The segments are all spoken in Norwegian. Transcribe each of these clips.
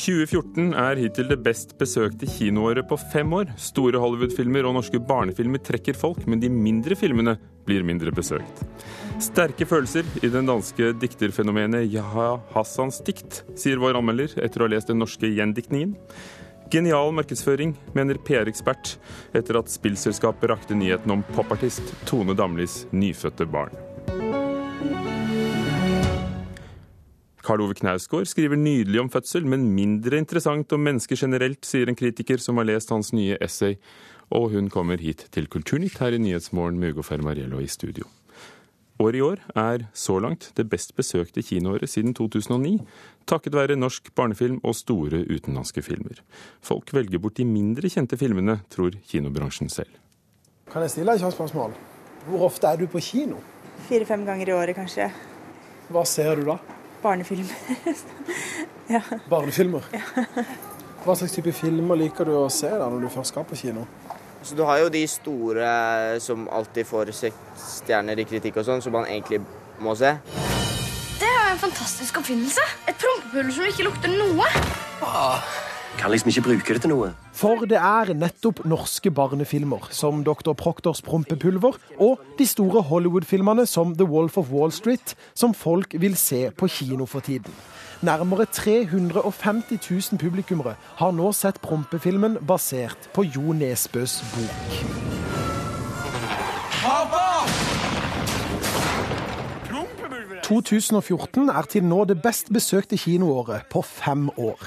2014 er hittil det best besøkte kinoåret på fem år. Store Hollywood-filmer og norske barnefilmer trekker folk, men de mindre filmene blir mindre besøkt. Sterke følelser i den danske dikterfenomenet Jaha Hassans dikt, sier vår anmelder etter å ha lest den norske gjendiktningen. Genial markedsføring, mener PR-ekspert, etter at spillselskapet rakte nyheten om popartist Tone Damlis nyfødte barn. Karl Ove Knausgård skriver nydelig om fødsel, men mindre interessant om mennesker generelt, sier en kritiker som har lest hans nye essay. Og hun kommer hit til Kulturnytt her i Nyhetsmorgen med Ugo Fermariello i studio. Året i år er så langt det best besøkte kinoåret siden 2009, takket være norsk barnefilm og store utenlandske filmer. Folk velger bort de mindre kjente filmene, tror kinobransjen selv. Kan jeg stille deg et spørsmål? Hvor ofte er du på kino? Fire-fem ganger i året, kanskje. Hva ser du da? Barnefilm. ja. Barnefilmer? Ja. Hva slags type filmer liker du å se da når du først skal på kino? Så Du har jo de store som alltid får stjerner i kritikk og sånn, som man egentlig må se. Det er en fantastisk oppfinnelse. Et prompepuller som ikke lukter noe. Ah, kan liksom ikke bruke det til noe. For det er nettopp norske barnefilmer som Dr. Proctors prompepulver og de store Hollywood-filmene som The Wolf of Wall Street som folk vil se på kino for tiden. Nærmere 350 000 publikummere har nå sett prompefilmen basert på Jo Nesbøs bok. Pappa! 2014 er til nå det best besøkte kinoåret på fem år.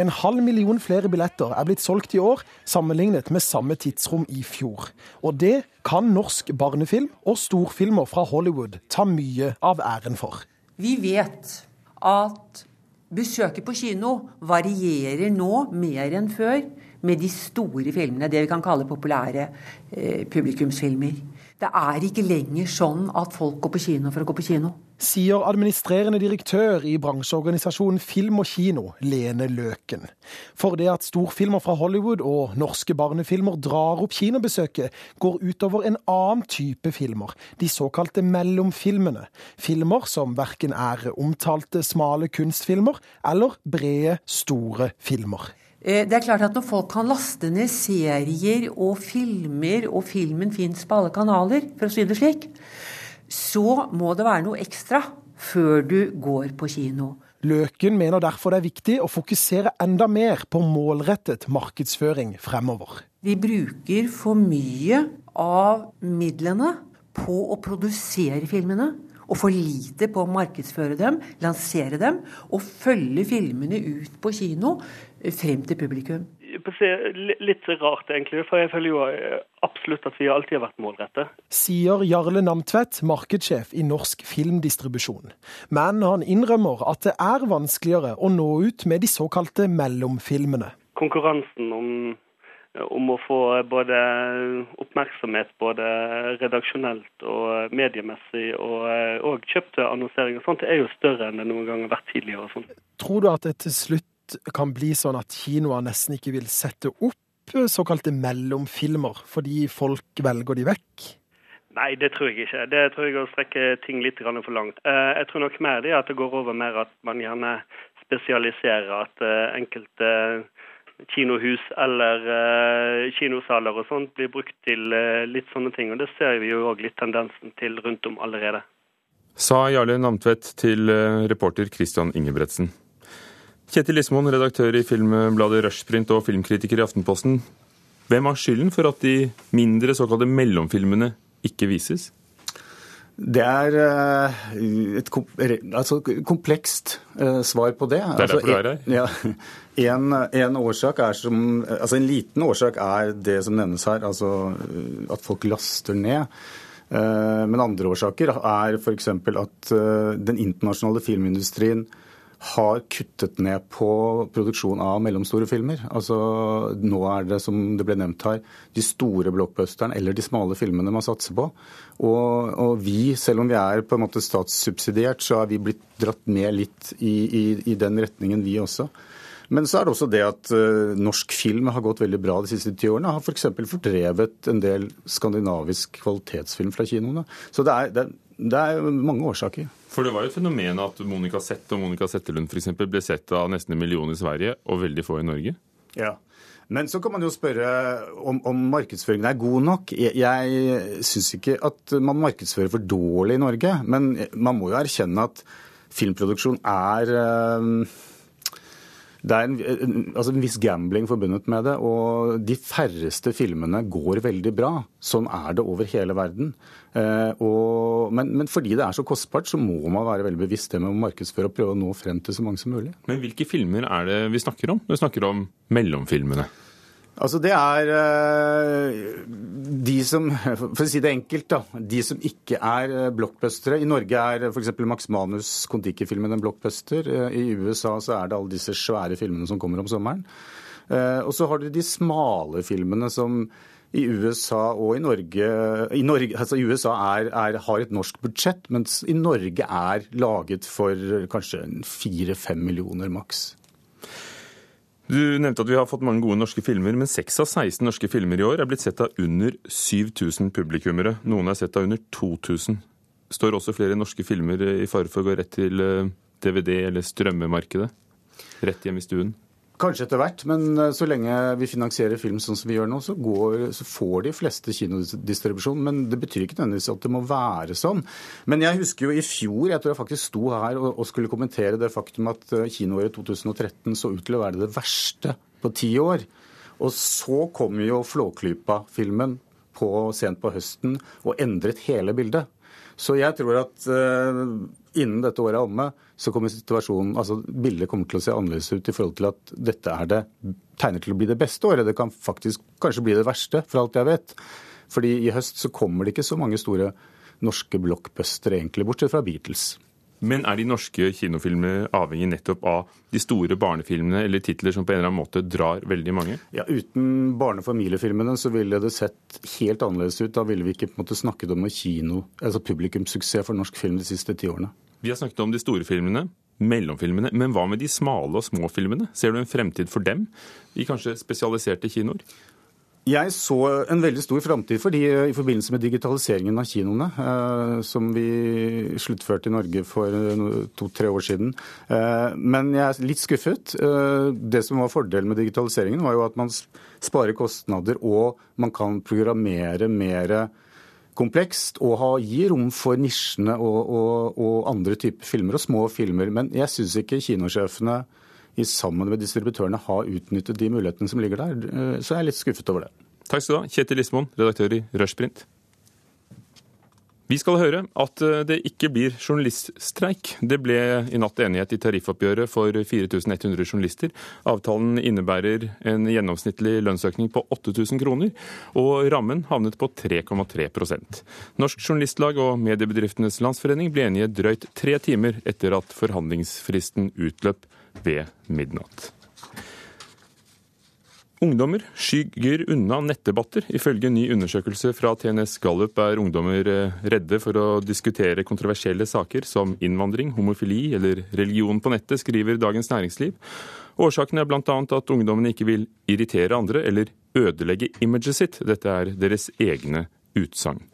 En halv million flere billetter er blitt solgt i år, sammenlignet med samme tidsrom i fjor. Og det kan norsk barnefilm og storfilmer fra Hollywood ta mye av æren for. Vi vet at besøket på kino varierer nå mer enn før med de store filmene, det vi kan kalle populære eh, publikumsfilmer. Det er ikke lenger sånn at folk går på kino for å gå på kino. Sier administrerende direktør i bransjeorganisasjonen Film og Kino, Lene Løken. For det at storfilmer fra Hollywood og norske barnefilmer drar opp kinobesøket, går utover en annen type filmer, de såkalte mellomfilmene. Filmer som verken er omtalte smale kunstfilmer eller brede, store filmer. Eh, det er klart at Når folk kan laste ned serier og filmer, og filmen fins på alle kanaler, for å si det slik, så må det være noe ekstra før du går på kino. Løken mener derfor det er viktig å fokusere enda mer på målrettet markedsføring fremover. Vi bruker for mye av midlene på å produsere filmene og for lite på å markedsføre dem, lansere dem og følge filmene ut på kino frem til publikum. Litt rart, egentlig. For jeg føler jo eh, absolutt at vi alltid har vært målrette. Sier Jarle Namtvedt, markedssjef i Norsk Filmdistribusjon. Men han innrømmer at det er vanskeligere å nå ut med de såkalte mellomfilmene. Konkurransen om, om å få både oppmerksomhet både redaksjonelt og mediemessig, og, og kjøpte annonseringer og sånt, er jo større enn det noen gang har vært tidligere. Sånn. Tror du at det til slutt kan bli sånn at kinoer nesten ikke vil sette opp såkalte mellomfilmer, fordi folk velger de vekk? Nei, det tror jeg ikke. Det tror jeg å strekke ting litt for langt. Eh, jeg tror nok mer det at det går over mer at man gjerne spesialiserer. At eh, enkelte kinohus eller uh, kinosaler og sånt blir brukt til uh, litt sånne ting. Og det ser vi jo òg litt tendensen til rundt om allerede. Sa Jarle Namtvedt til uh, reporter Christian Ingebretsen. Kjetil Lismoen, redaktør i filmbladet Rushprint og filmkritiker i Aftenposten. Hvem har skylden for at de mindre såkalte mellomfilmene ikke vises? Det er eh, et altså, komplekst uh, svar på det. Det er derfor du er her? Ja, en, en, årsak er som, altså en liten årsak er det som nevnes her, altså eh, at folk laster ned. Men andre årsaker er f.eks. at den internasjonale filmindustrien har kuttet ned på produksjon av mellomstore filmer. Altså, nå er det, som det ble nevnt her, de store blockbusterne eller de smale filmene man satser på. Og, og, vi, selv om vi er på en måte statssubsidiert, så har vi blitt dratt med litt i, i, i den retningen, vi også. Men så er det også det at uh, norsk film har gått veldig bra de siste ti årene. Har f.eks. For fordrevet en del skandinavisk kvalitetsfilm fra kinoene. Så det er, det er det er mange årsaker. For det var jo et fenomen at Monica Zett og Monica Zetterlund f.eks. ble sett av nesten en million i Sverige og veldig få i Norge. Ja. Men så kan man jo spørre om, om markedsføringen er god nok. Jeg, jeg syns ikke at man markedsfører for dårlig i Norge, men man må jo erkjenne at filmproduksjon er øh, det er en, altså en, viss gambling forbundet med det, og de færreste filmene går veldig bra. Sånn er det over hele verden. Eh, og, men, men, fordi det er så kostbart, så må man være veldig bevisst det med å markedsføre og prøve å nå frem til så mange som mulig. Men hvilke filmer er det vi snakker om? Vi snakker om mellomfilmene. Altså Det er uh, de som For å si det enkelt, da. De som ikke er uh, blockbustere. I Norge er f.eks. Max Manus Kon-Tiki-filmen en blockbuster. Uh, I USA så er det alle disse svære filmene som kommer om sommeren. Og så har du de smale filmene som i USA og i Norge I, Norge, altså USA er, er, har et norsk budsjett, mens i Norge er laget for kanskje fire-fem millioner maks. Du nevnte at vi har fått mange gode norske filmer, men 6 av 16 norske filmer i år er blitt sett av under 7000 publikummere. Noen er sett av under 2000. Står også flere norske filmer i fare for å gå rett til DVD eh, eller strømmemarkedet? Rett hjem i stuen? Kanskje etter hvert, men eh, så lenge vi finansierer film sånn som vi gjør nå, så, går, så får de fleste kinodistribusjon. Men det betyr ikke nødvendigvis at det må være sånn. Men jeg husker jo i fjor, jeg tror jeg faktisk sto her og, og skulle kommentere det faktum at eh, kinoåret 2013 så ut til å være det verste på ti år. Og så kom jo Flåklypa-filmen sent på høsten og endret hele bildet. Så jeg tror at uh, innen dette året er omme, så kommer situasjonen, altså bildet kommer til å se annerledes ut i forhold til at dette er det, tegner til å bli det beste året. Det kan faktisk kanskje bli det verste, for alt jeg vet. Fordi i høst så kommer det ikke så mange store norske blockbustere, egentlig, bortsett fra Beatles. Men er de norske kinofilmene avhengig nettopp av de store barnefilmene eller titler som på en eller annen måte drar veldig mange? Ja, Uten barne- og familiefilmene så ville det sett helt annerledes ut. Da ville vi ikke på en måte snakket om noe kino, altså publikumssuksess for norsk film de siste ti årene. Vi har snakket om de store filmene, mellomfilmene. Men hva med de smale og små filmene? Ser du en fremtid for dem i kanskje spesialiserte kinoer? Jeg så en veldig stor framtid for de i forbindelse med digitaliseringen av kinoene, eh, som vi sluttførte i Norge for to-tre år siden. Eh, men jeg er litt skuffet. Eh, det som var fordelen med digitaliseringen, var jo at man sparer kostnader, og man kan programmere mer komplekst og gi rom for nisjene og, og, og, andre typer filmer og små filmer. Men jeg syns ikke kinosjefene sammen med distributørene har utnyttet de mulighetene som ligger der. Eh, så jeg er litt skuffet over det. Takk skal du ha, Kjetil Ismoen, redaktør i Rushprint. Vi skal høre at eh, det ikke blir journaliststreik. Det ble i natt enighet i tariffoppgjøret for 4100 journalister. Avtalen innebærer en gjennomsnittlig lønnsøkning på 8000 kroner, og rammen havnet på 3,3% Norsk Journalistlag og Mediebedriftenes Landsforening ble enige drøyt tre timer etter at forhandlingsfristen utløp ved midnatt. Ungdommer skygger unna nettdebatter. Ifølge en ny undersøkelse fra TNS Gallup er ungdommer eh, redde for å diskutere kontroversielle saker som innvandring, homofili eller religion på nettet, skriver Dagens Næringsliv. Årsaken er bl.a. at ungdommene ikke vil irritere andre eller ødelegge imaget sitt. Dette er deres egne utsagn.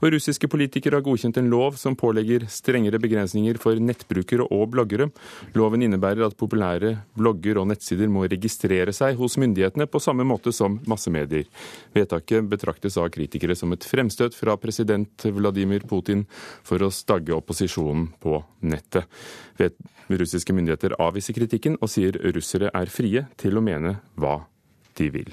Og Russiske politikere har godkjent en lov som pålegger strengere begrensninger for nettbrukere og bloggere. Loven innebærer at populære blogger og nettsider må registrere seg hos myndighetene på samme måte som massemedier. Vedtaket betraktes av kritikere som et fremstøt fra president Vladimir Putin for å stagge opposisjonen på nettet. Russiske myndigheter avviser kritikken og sier russere er frie til å mene hva de vil.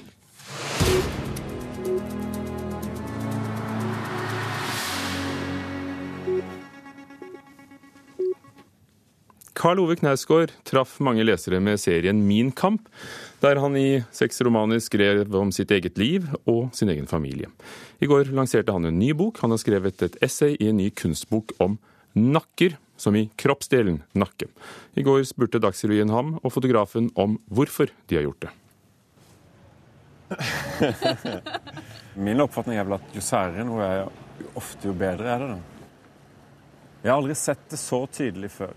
Karl Ove Knausgård traff mange lesere med serien Min kamp, der han i seks romaner skrev om sitt eget liv og sin egen familie. I går lanserte han en ny bok. Han har skrevet et essay i en ny kunstbok om nakker, som i kroppsdelen nakke. I går spurte Dagsrevyen ham og fotografen om hvorfor de har gjort det. Min oppfatning er vel at jo særere noe er, jo ofte jo bedre er det. Jeg har aldri sett det så tydelig før.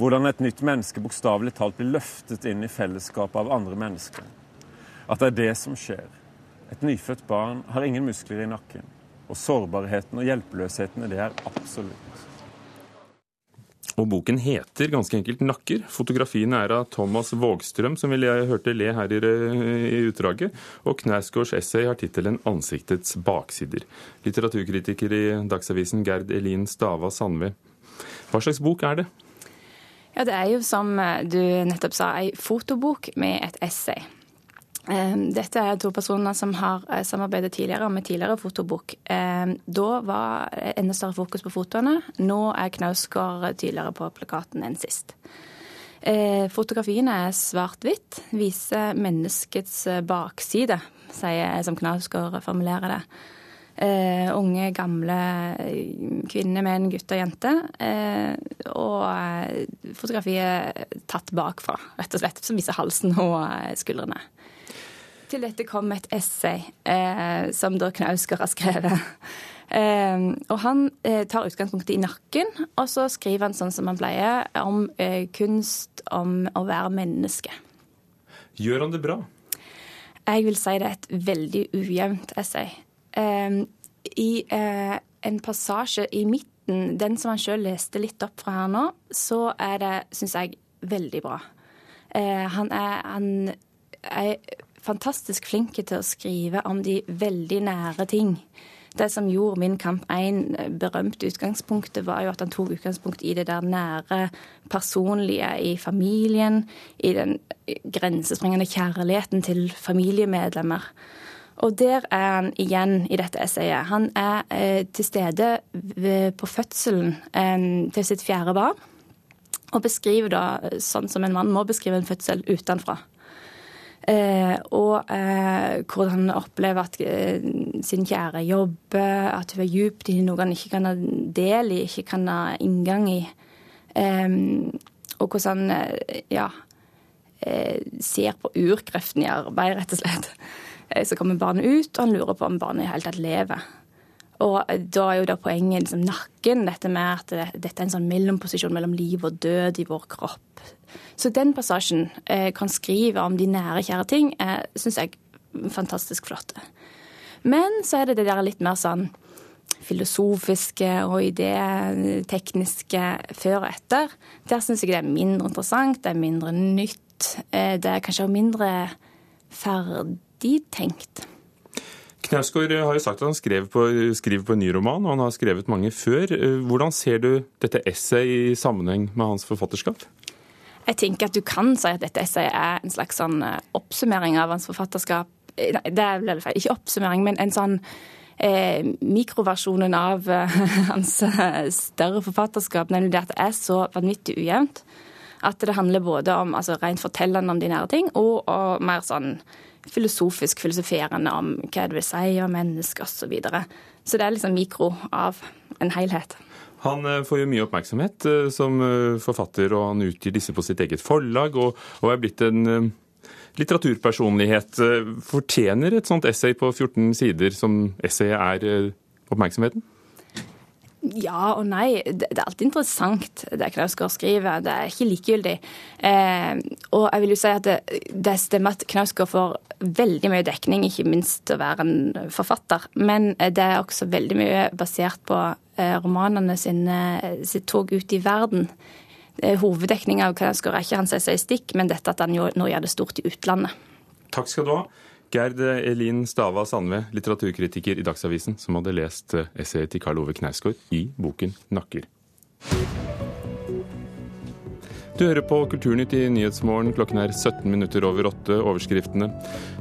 Hvordan et nytt menneske bokstavelig talt blir løftet inn i fellesskapet av andre mennesker. At det er det som skjer. Et nyfødt barn har ingen muskler i nakken. Og sårbarheten og hjelpeløsheten i det er absolutt. Og boken heter ganske enkelt 'Nakker'. Fotografiene er av Thomas Vågstrøm, som vi hørte le her i, utdraget. Og Knausgårds essay har tittelen 'Ansiktets baksider'. Litteraturkritiker i Dagsavisen Gerd Elin Stava Sandve. Hva slags bok er det? Ja, Det er jo som du nettopp sa, ei fotobok med et essay. Ehm, dette er to personer som har eh, samarbeidet tidligere med tidligere fotobok. Da var enda større fokus på fotoene. Nå er Knausgård tydeligere på plakaten enn sist. Eh, fotografiene er svart-hvitt, viser menneskets eh, bakside, sier, som Knausgård formulerer det. Uh, unge, gamle kvinner, menn, gutter, jenter. Uh, og uh, fotografiet tatt bakfra, rett og slett, som viser halsen og skuldrene. Til dette kom et essay eh, som da Knausgård har skrevet. Uh, og han uh, tar utgangspunktet i nakken, og så skriver han sånn som han pleier, om uh, kunst om å være menneske. Gjør han det bra? Jeg vil si det er et veldig ujevnt essay. Eh, I eh, en passasje i midten, den som han sjøl leste litt opp fra her nå, så er det, syns jeg, veldig bra. han er, han er fantastisk flinke til å skrive om de veldig nære ting. Det som gjorde Min kamp 1 berømt utgangspunktet, var jo at han tok utgangspunkt i det der nære, personlige i familien, i den grensesprengende kjærligheten til familiemedlemmer. Og der er han igjen i dette essayet. Han er eh, til stede ved, på fødselen eh, til sitt fjerde barn, og beskriver da sånn som en mann må beskrive en fødsel utenfra. Eh, og eh, hvordan han opplever at eh, sin kjære jobber, at hun er djupt i noe han ikke kan ha del i, ikke kan ha inngang i. og hvordan han ja, ser på urkreften i arbeid, rett og slett. Så kommer barnet ut, og han lurer på om barnet i hele tatt lever. Og da er jo da poenget liksom nakken, dette med at det, dette er en sånn mellomposisjon mellom liv og død i vår kropp. Så den passasjen eh, kan skrive om de nære, kjære ting, eh, syns jeg fantastisk flotte. Men så er det det der litt mer sånn filosofiske og idétekniske før og etter. Der syns jeg det er mindre interessant, det er mindre nytt. Eh, det er kanskje mindre ferdigtenkt. Knausgård har jo sagt at han på, skriver på en ny roman, og han har skrevet mange før. Hvordan ser du dette essayet i sammenheng med hans forfatterskap? Jeg tenker at du kan si at dette essayet er en slags sånn eh, oppsummering av hans forfatterskap. Eh, nei, det er vel feil. Ikke oppsummering, men en sånn eh, mikroversjonen av eh, hans eh, større forfatterskap, nemlig det at det er så vanvittig ujevnt. At det handler både om altså, rent fortellende om de nære ting, og, og mer sånn filosofisk filosoferende om hva det vil si om mennesker menneske osv. Så, videre. så det er liksom mikro av en helhet. Han eh, får jo mye oppmerksomhet eh, som eh, forfatter, og han utgir disse på sitt eget forlag, og, og er blitt en litteraturpersonlighet. Fortjener et sånt essay på 14 sider som essayet er oppmerksomheten? Ja og nei. Det er alltid interessant, det Knausgård skriver. Det er ikke likegyldig. Eh, og jeg vil jo si at det, det stemmer at Knausgård får veldig mye dekning, ikke minst å være en forfatter. Men det er også veldig mye basert på eh, romanene sine, sitt tog ut i verden. Eh, Hoveddekninga av Knausgård er ikke hans stikk, men dette at han nå gjør det stort i utlandet. Takk skal du ha. Gerd Elin Stava Sandve, litteraturkritiker i Dagsavisen, som hadde lest eh, essayet til Karl Ove Knausgård i boken 'Nakker'. Du hører på Kulturnytt i Nyhetsmorgen. Klokken er 17 minutter over åtte. Overskriftene.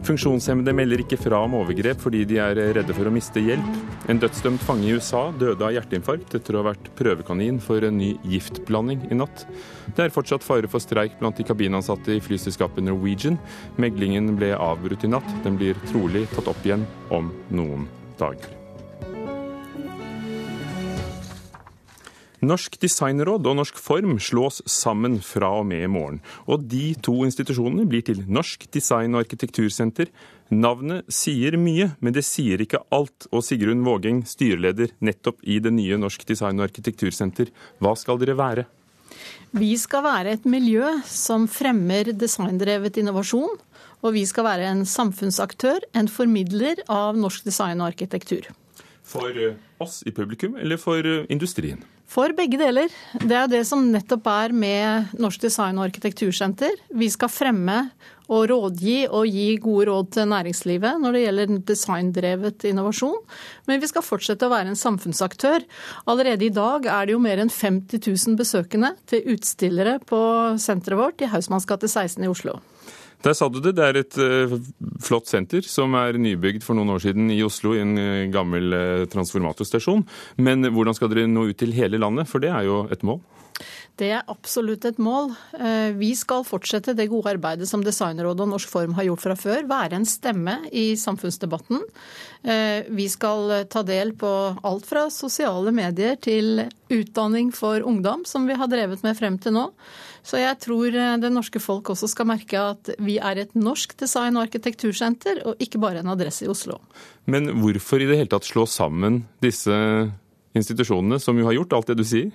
Funksjonshemmede melder ikke fra om overgrep fordi de er redde for å miste hjelp. En dødsdømt fange i USA døde av hjerteinfarkt etter å ha vært prøvekanin for en ny giftblanding i natt. Det er fortsatt fare for streik blant de kabinansatte i flyselskapet Norwegian. Meglingen ble avbrutt i natt. Den blir trolig tatt opp igjen om noen dager. Norsk designråd og Norsk Form slås sammen fra og med i morgen. Og de to institusjonene blir til Norsk design- og arkitektursenter. Navnet sier mye, men det sier ikke alt. Og Sigrun Vågeng, styreleder nettopp i det nye Norsk design- og arkitektursenter, hva skal dere være? Vi skal være et miljø som fremmer designdrevet innovasjon. Og vi skal være en samfunnsaktør, en formidler av norsk design og arkitektur. For eh, oss i publikum, eller for eh, industrien? For begge deler. Det er det som nettopp er med Norsk design- og arkitektursenter. Vi skal fremme og rådgi og gi gode råd til næringslivet når det gjelder designdrevet innovasjon. Men vi skal fortsette å være en samfunnsaktør. Allerede i dag er det jo mer enn 50 000 besøkende til utstillere på senteret vårt i Hausmanns gate 16 i Oslo. Der sa du det. Det er et uh, flott senter som er nybygd for noen år siden i Oslo, i en uh, gammel uh, transformatorstasjon. Men hvordan skal dere nå ut til hele landet, for det er jo et mål? Det er absolutt et mål. Vi skal fortsette det gode arbeidet som Designrådet og Norsk Form har gjort fra før. Være en stemme i samfunnsdebatten. Vi skal ta del på alt fra sosiale medier til utdanning for ungdom, som vi har drevet med frem til nå. Så jeg tror det norske folk også skal merke at vi er et norsk design- og arkitektursenter, og ikke bare en adresse i Oslo. Men hvorfor i det hele tatt slå sammen disse institusjonene, som jo har gjort alt det du sier?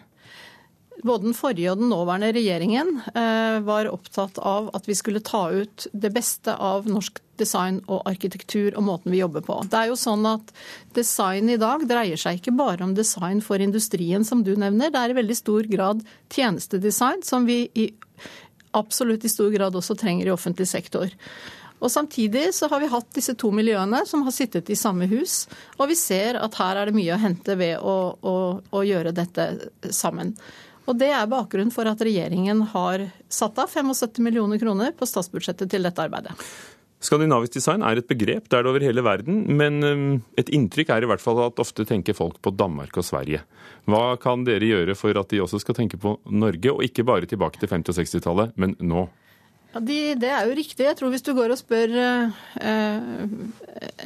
Både den forrige og den nåværende regjeringen eh, var opptatt av at vi skulle ta ut det beste av norsk design og arkitektur og måten vi jobber på. Det er jo sånn at Design i dag dreier seg ikke bare om design for industrien, som du nevner. Det er i veldig stor grad tjenestedesign, som vi i, absolutt i stor grad også trenger i offentlig sektor. Og Samtidig så har vi hatt disse to miljøene som har sittet i samme hus. Og vi ser at her er det mye å hente ved å, å, å gjøre dette sammen. Og Det er bakgrunnen for at regjeringen har satt av 75 millioner kroner på statsbudsjettet til dette arbeidet. Skandinavisk design er et begrep, det er det over hele verden. Men um, et inntrykk er i hvert fall at ofte tenker folk på Danmark og Sverige. Hva kan dere gjøre for at de også skal tenke på Norge, og ikke bare tilbake til 50- og 60-tallet, men nå? Ja, de, Det er jo riktig. Jeg tror Hvis du går og spør eh,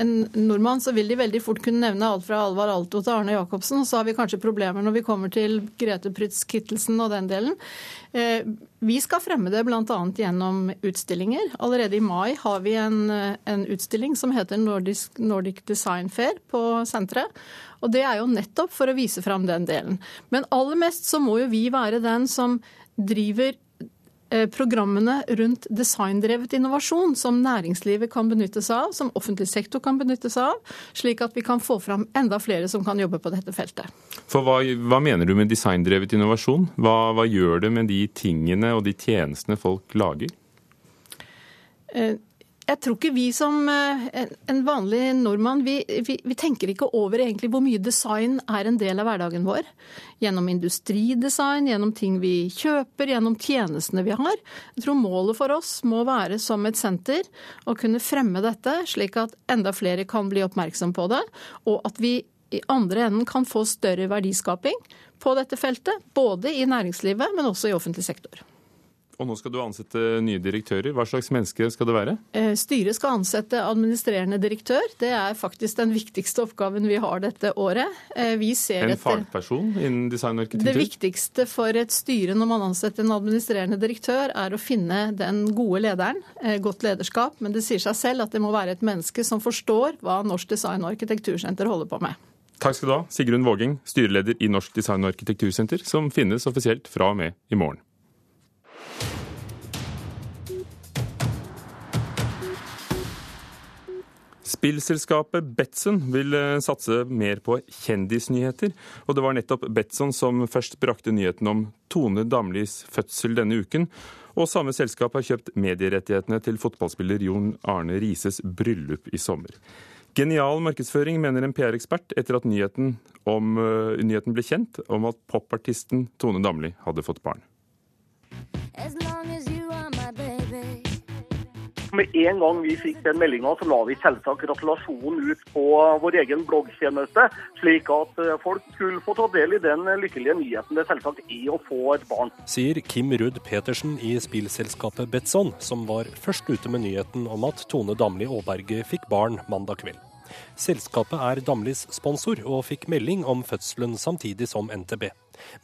en nordmann, så vil de veldig fort kunne nevne alt fra Alvar Alto til Arne Jacobsen. Så har vi kanskje problemer når vi kommer til Grete Prytz Kittelsen og den delen. Eh, vi skal fremme det bl.a. gjennom utstillinger. Allerede i mai har vi en, en utstilling som heter Nordic, Nordic Design Fair på senteret. Og det er jo nettopp for å vise fram den delen. Men aller mest så må jo vi være den som driver programmene rundt designdrevet innovasjon som næringslivet kan benytte seg av, som offentlig sektor kan benytte seg av, slik at vi kan få fram enda flere som kan jobbe på dette feltet. For Hva, hva mener du med designdrevet innovasjon? Hva, hva, gjør det med de tingene og de tjenestene folk lager? Eh, jeg tror ikke vi som eh, en vanlig nordmann, vi, vi, vi, tenker ikke over egentlig hvor mye design er en del av hverdagen vår. Gjennom industridesign, gjennom ting vi kjøper, gjennom tjenestene vi har. Jeg tror målet for oss må være som et senter å kunne fremme dette, slik at enda flere kan bli oppmerksom på det, og at vi i andre enden kan få større verdiskaping på dette feltet. Både i næringslivet, men også i offentlig sektor. Og nå skal du ansette nye direktører. Hva slags menneske skal det være? Eh, styret skal ansette administrerende direktør. Det er faktisk den viktigste oppgaven vi har dette året. Eh, en fagperson innen design og arkitektur? Det viktigste for et styre når man ansetter en administrerende direktør, er å finne den gode lederen. Eh, godt lederskap. Men det sier seg selv at det må være et menneske som forstår hva Norsk design- og arkitektursenter holder på med. Takk skal du ha, Sigrun Våging, styreleder i Norsk design- og arkitektursenter, som finnes offisielt fra og med i morgen. Spillselskapet Betson vil eh, satse mer på kjendisnyheter, og det var nettopp Betson som først brakte nyheten om Tone Damlis fødsel denne uken. Og samme selskap har kjøpt medierettighetene til fotballspiller Jon Arne Rises bryllup i sommer. Genial markedsføring, mener en PR-ekspert, etter at nyheten, om, uh, nyheten ble kjent om at popartisten Tone Damli hadde fått barn. As long as you med en gang vi fikk den meldinga, så la vi selvsagt gratulasjonen ut på vår egen bloggtjeneste, slik at eh, folk skulle få ta del i den lykkelige nyheten det selvsagt er å få et barn. Sier Kim Rudd Petersen i spillselskapet Betson, som var først ute med nyheten om at Tone Damli Aaberge fikk barn mandag kveld. Selskapet er Damlis sponsor, og fikk melding om fødselen samtidig som NTB.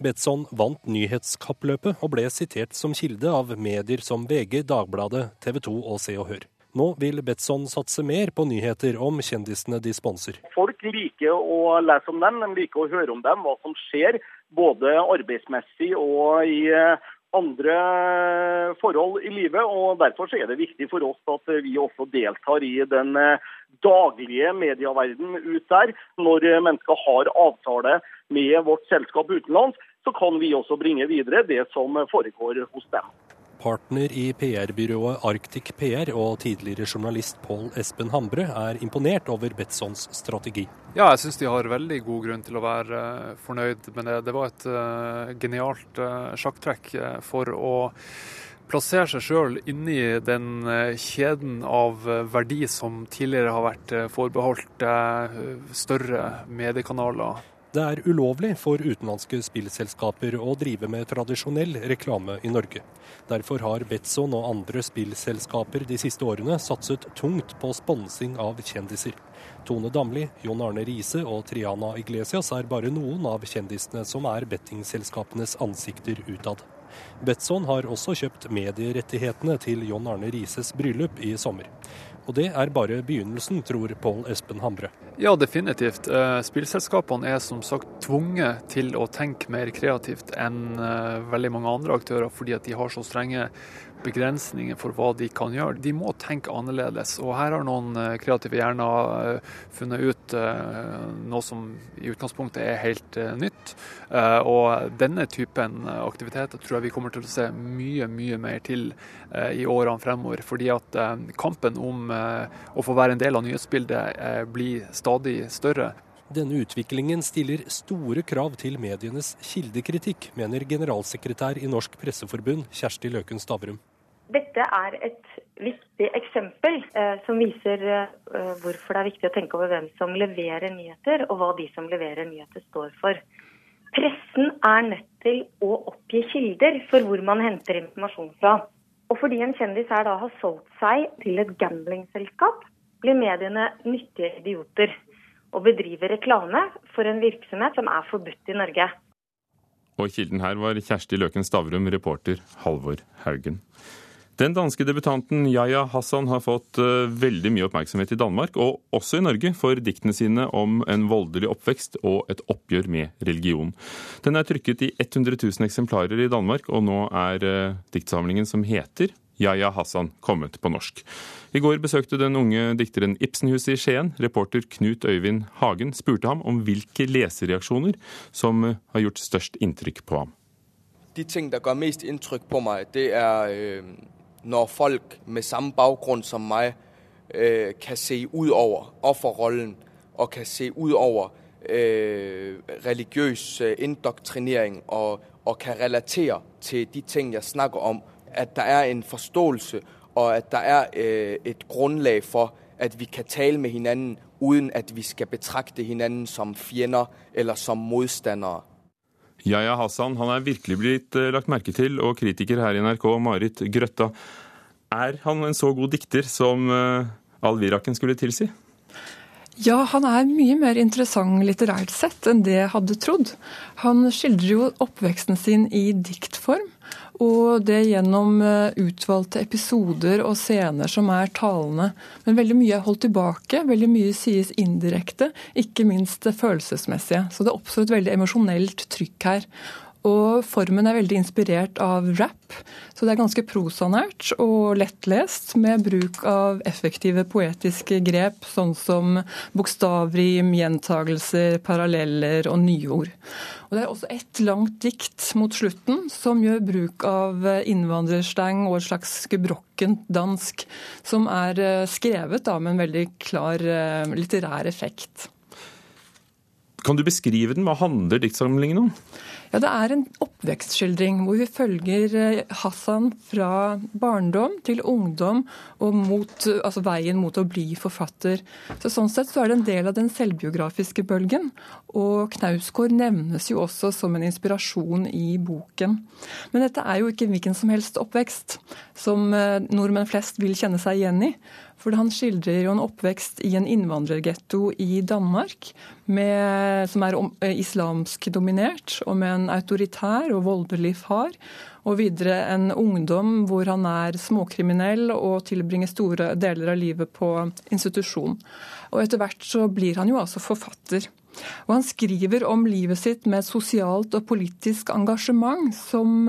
Betson vant nyhetskappløpet og ble sitert som kilde av medier som VG, Dagbladet, TV 2 og Se og Hør. Nå vil Betson satse mer på nyheter om kjendisene de sponser. Folk liker å lese om dem, de liker å høre om dem, hva som skjer. Både arbeidsmessig og i andre forhold i livet. og Derfor er det viktig for oss at vi også deltar i den daglige medieverden ut der. Når mennesker har avtale med vårt selskap utenlands, så kan vi også bringe videre det som foregår hos dem. Partner i PR-byrået Arctic PR og tidligere journalist Pål Espen Hambre er imponert over Betssons strategi. Ja, jeg syns de har veldig god grunn til å være eh, fornøyd med det. Det var et uh, genialt uh, sjakktrekk for å plassere seg sjøl inni den kjeden av verdi som tidligere har vært forbeholdt større mediekanaler. Det er ulovlig for utenlandske spillselskaper å drive med tradisjonell reklame i Norge. Derfor har Betson og andre spillselskaper de siste årene satset tungt på sponsing av kjendiser. Tone Damli, Jon Arne Riise og Triana Iglesias er bare noen av kjendisene som er bettingselskapenes ansikter utad. Betson har også kjøpt medierettighetene til John Arne Rises bryllup i sommer. Og det er bare begynnelsen, tror Pål Espen Hamre. Ja, definitivt. Eh, spillselskapene er som sagt tvunget til å tenke mer kreativt enn eh, veldig mange andre aktører, fordi at de har så strenge begrensninger for hva de kan gjøre. De må tenke annerledes. Og her har noen eh, kreative hjerner funnet ut noe som i utgangspunktet er helt nytt. Og denne typen aktiviteter tror jeg vi kommer til å se mye, mye mer til i årene fremover. Fordi at kampen om å få være en del av nyhetsbildet blir stadig større. Denne utviklingen stiller store krav til medienes kildekritikk, mener generalsekretær i Norsk Presseforbund Kjersti Løken Stavrum. Dette er et viktig eksempel eh, som viser eh, hvorfor det er viktig å tenke over hvem som leverer nyheter, og hva de som leverer nyheter står for. Pressen er nødt til å oppgi kilder for hvor man henter informasjon fra. Og fordi en kjendis her da har solgt seg til et gamblingselskap, blir mediene nyttige idioter og bedriver reklame for en virksomhet som er forbudt i Norge. Og kilden her var Kjersti Løken Stavrum, reporter Halvor Haugen. Den danske debutanten Yahya Hassan har fått uh, veldig mye oppmerksomhet i Danmark, og også i Norge, for diktene sine om en voldelig oppvekst og et oppgjør med religion. Den er trykket i 100 000 eksemplarer i Danmark, og nå er uh, diktsamlingen som heter Yahya Hassan kommet på norsk. I går besøkte den unge dikteren Ibsenhuset i Skien. Reporter Knut Øyvind Hagen spurte ham om hvilke lesereaksjoner som uh, har gjort størst inntrykk på ham. De ting som gjør mest inntrykk på meg, det er øh når folk med samme baggrund som meg øh, kan se ud over offerrollen og kan se ud over øh, religiøs øh, indoktrinering og, og kan relatere til de ting jeg snakker om. At der er en forståelse og at der er øh, et grunnlag for at vi kan tale med hinanden uten at vi skal betrakte hinanden som fiender eller som modstandere. Yahya Hassan han er virkelig blitt eh, lagt merke til, og kritiker her i NRK, Marit Grøtta. Er han en så god dikter som Alviraken Al-Wiraken skulle tilsi? Ja, han er mye mer interessant litterært sett enn det jeg hadde trodd. Han skildrer jo oppveksten sin i diktform, og det gjennom eh, utvalgte episoder og scener som er talende. Men veldig mye er holdt tilbake, veldig mye sies indirekte, ikke minst det følelsesmessige. Så det oppstår et veldig emosjonelt trykk her. Og formen er veldig inspirert av rap, så det er ganske prosanært og lettlest, med bruk av effektive poetiske grep, sånn som bokstavrim, gjentagelser, paralleller og nyord. Og Det er også ett langt dikt mot slutten som gjør bruk av innvandrerstang og et slags gebrokkent dansk, som er eh, skrevet da med en veldig klar eh, litterær effekt. Kan du beskrive den? Hva handler diktsamlingen om? Ja, Det er en oppvekstskildring hvor vi følger eh, Hassan fra barndom til ungdom og mot, altså veien mot å bli forfatter. Så Sånn sett så er det en del av den selvbiografiske bølgen. Og Knausgård nevnes jo også som en inspirasjon i boken. Men dette er jo ikke hvilken som helst oppvekst som eh, nordmenn flest vil kjenne seg igjen i. For han skildrer jo en oppvekst i en innvandrergetto i Danmark, med, som er eh, islamsk dominert, og med en autoritær og voldelig far. Og videre en ungdom hvor han er småkriminell og tilbringer store deler av livet på institusjon. Og etter hvert så blir han jo altså forfatter. Og han skriver om livet sitt med sosialt og politisk engasjement som,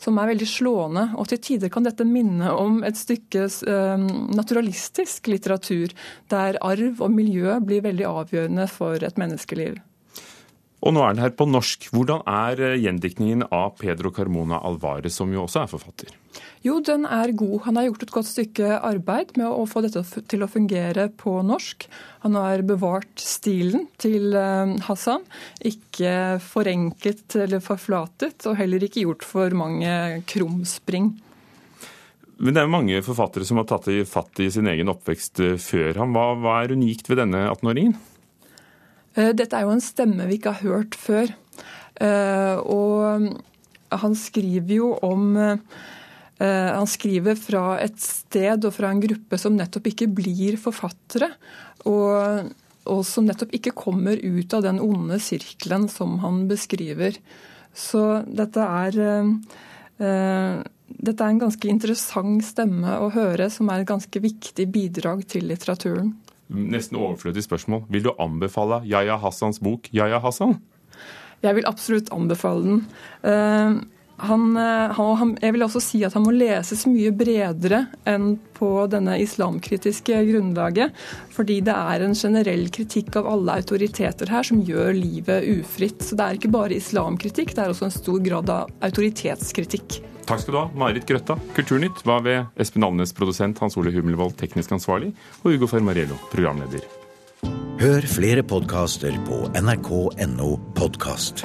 som er veldig slående. Og til tider kan dette minne om et stykke naturalistisk litteratur, der arv og miljø blir veldig avgjørende for et menneskeliv. Og nå er den her på norsk. Hvordan er eh, gjendiktningen av Pedro Carmona Alvarez, som jo også er forfatter? Jo, den er god. Han har gjort et godt stykke arbeid med å få dette til å fungere på norsk. Han har bevart stilen til eh, Hassan. Ikke forenklet eller forflatet, og heller ikke gjort for mange krumspring. Men det er mange forfattere som har tatt fatt i sin egen oppvekst eh, før ham. Hva, hva er unikt ved denne 18-åringen? Eh, dette er jo en stemme vi ikke har hørt før. Eh, og han skriver jo om eh, Han skriver fra et sted og fra en gruppe som nettopp ikke blir forfattere. Og, og som nettopp ikke kommer ut av den onde sirkelen som han beskriver. Så dette er dette er en ganske interessant stemme å høre, som er et ganske viktig bidrag til litteraturen nesten overflødig spørsmål. Vil du anbefale Yahya Hassans bok 'Yahya Hassan'? Jeg vil absolutt anbefale den. Uh, han, han, jeg vil også si at han må leses mye bredere enn på denne islamkritiske grunnlaget. Fordi det er en generell kritikk av alle autoriteter her som gjør livet ufritt. Så det er ikke bare islamkritikk, det er også en stor grad av autoritetskritikk. Takk skal du ha, Marit Grøtta. Kulturnytt var ved Espen Alnes, produsent, Hans Ole Hummelvold, teknisk ansvarlig, og Ugo Fermariello, programleder. Hør flere podkaster på nrk.no podkast.